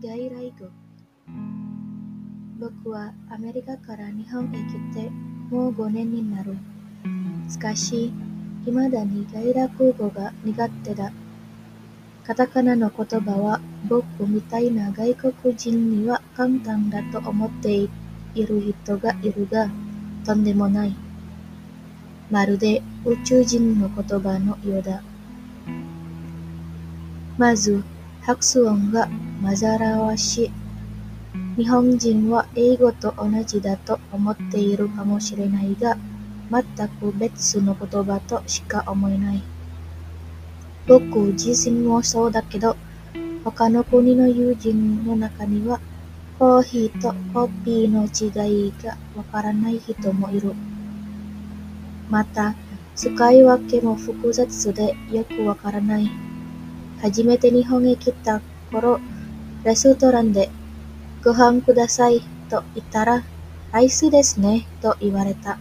外来語。僕はアメリカから日本へ来てもう5年になる。しかし未だに外来語が苦手だ。カタカナの言葉は僕みたいな外国人には簡単だと思っている人がいるがとんでもない。まるで宇宙人の言葉のようだ。まず発音が混ざらわし日本人は英語と同じだと思っているかもしれないが、全く別の言葉としか思えない。僕自身もそうだけど、他の国の友人の中には、コーヒーとコーヒーの違いがわからない人もいる。また、使い分けも複雑でよくわからない。初めて日本へ来た頃、レストランでご飯くださいと言ったら、アイスですねと言われた。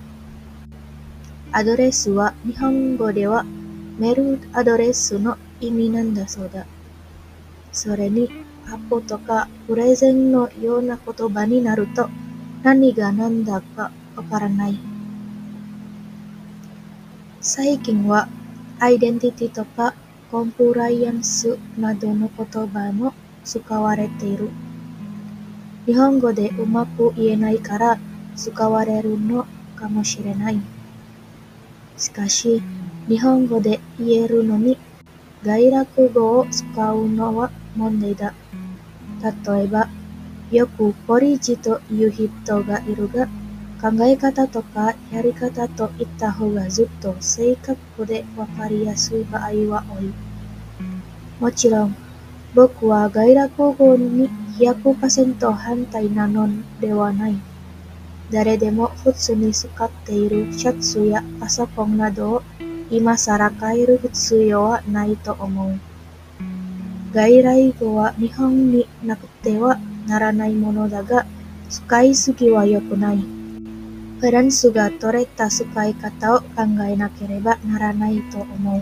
アドレスは日本語ではメールアドレスの意味なんだそうだ。それに、アポとかプレゼンのような言葉になると何が何だかわからない。最近はアイデンティティとかコンプライアンスなどの言葉も使われている。日本語でうまく言えないから使われるのかもしれない。しかし、日本語で言えるのに外来語を使うのは問題だ。例えば、よくポリジという人がいるが、考え方とかやり方といった方がずっと正確でわかりやすい場合は多い。もちろん、僕は外来語に100%反対なのではない。誰でも普通に使っているシャツやパソコンなどを今更変える必要はないと思う。外来語は日本になくてはならないものだが、使いすぎは良くない。Peran Suga Tore ta Sukai katao kanggaena kireba narana hito omou.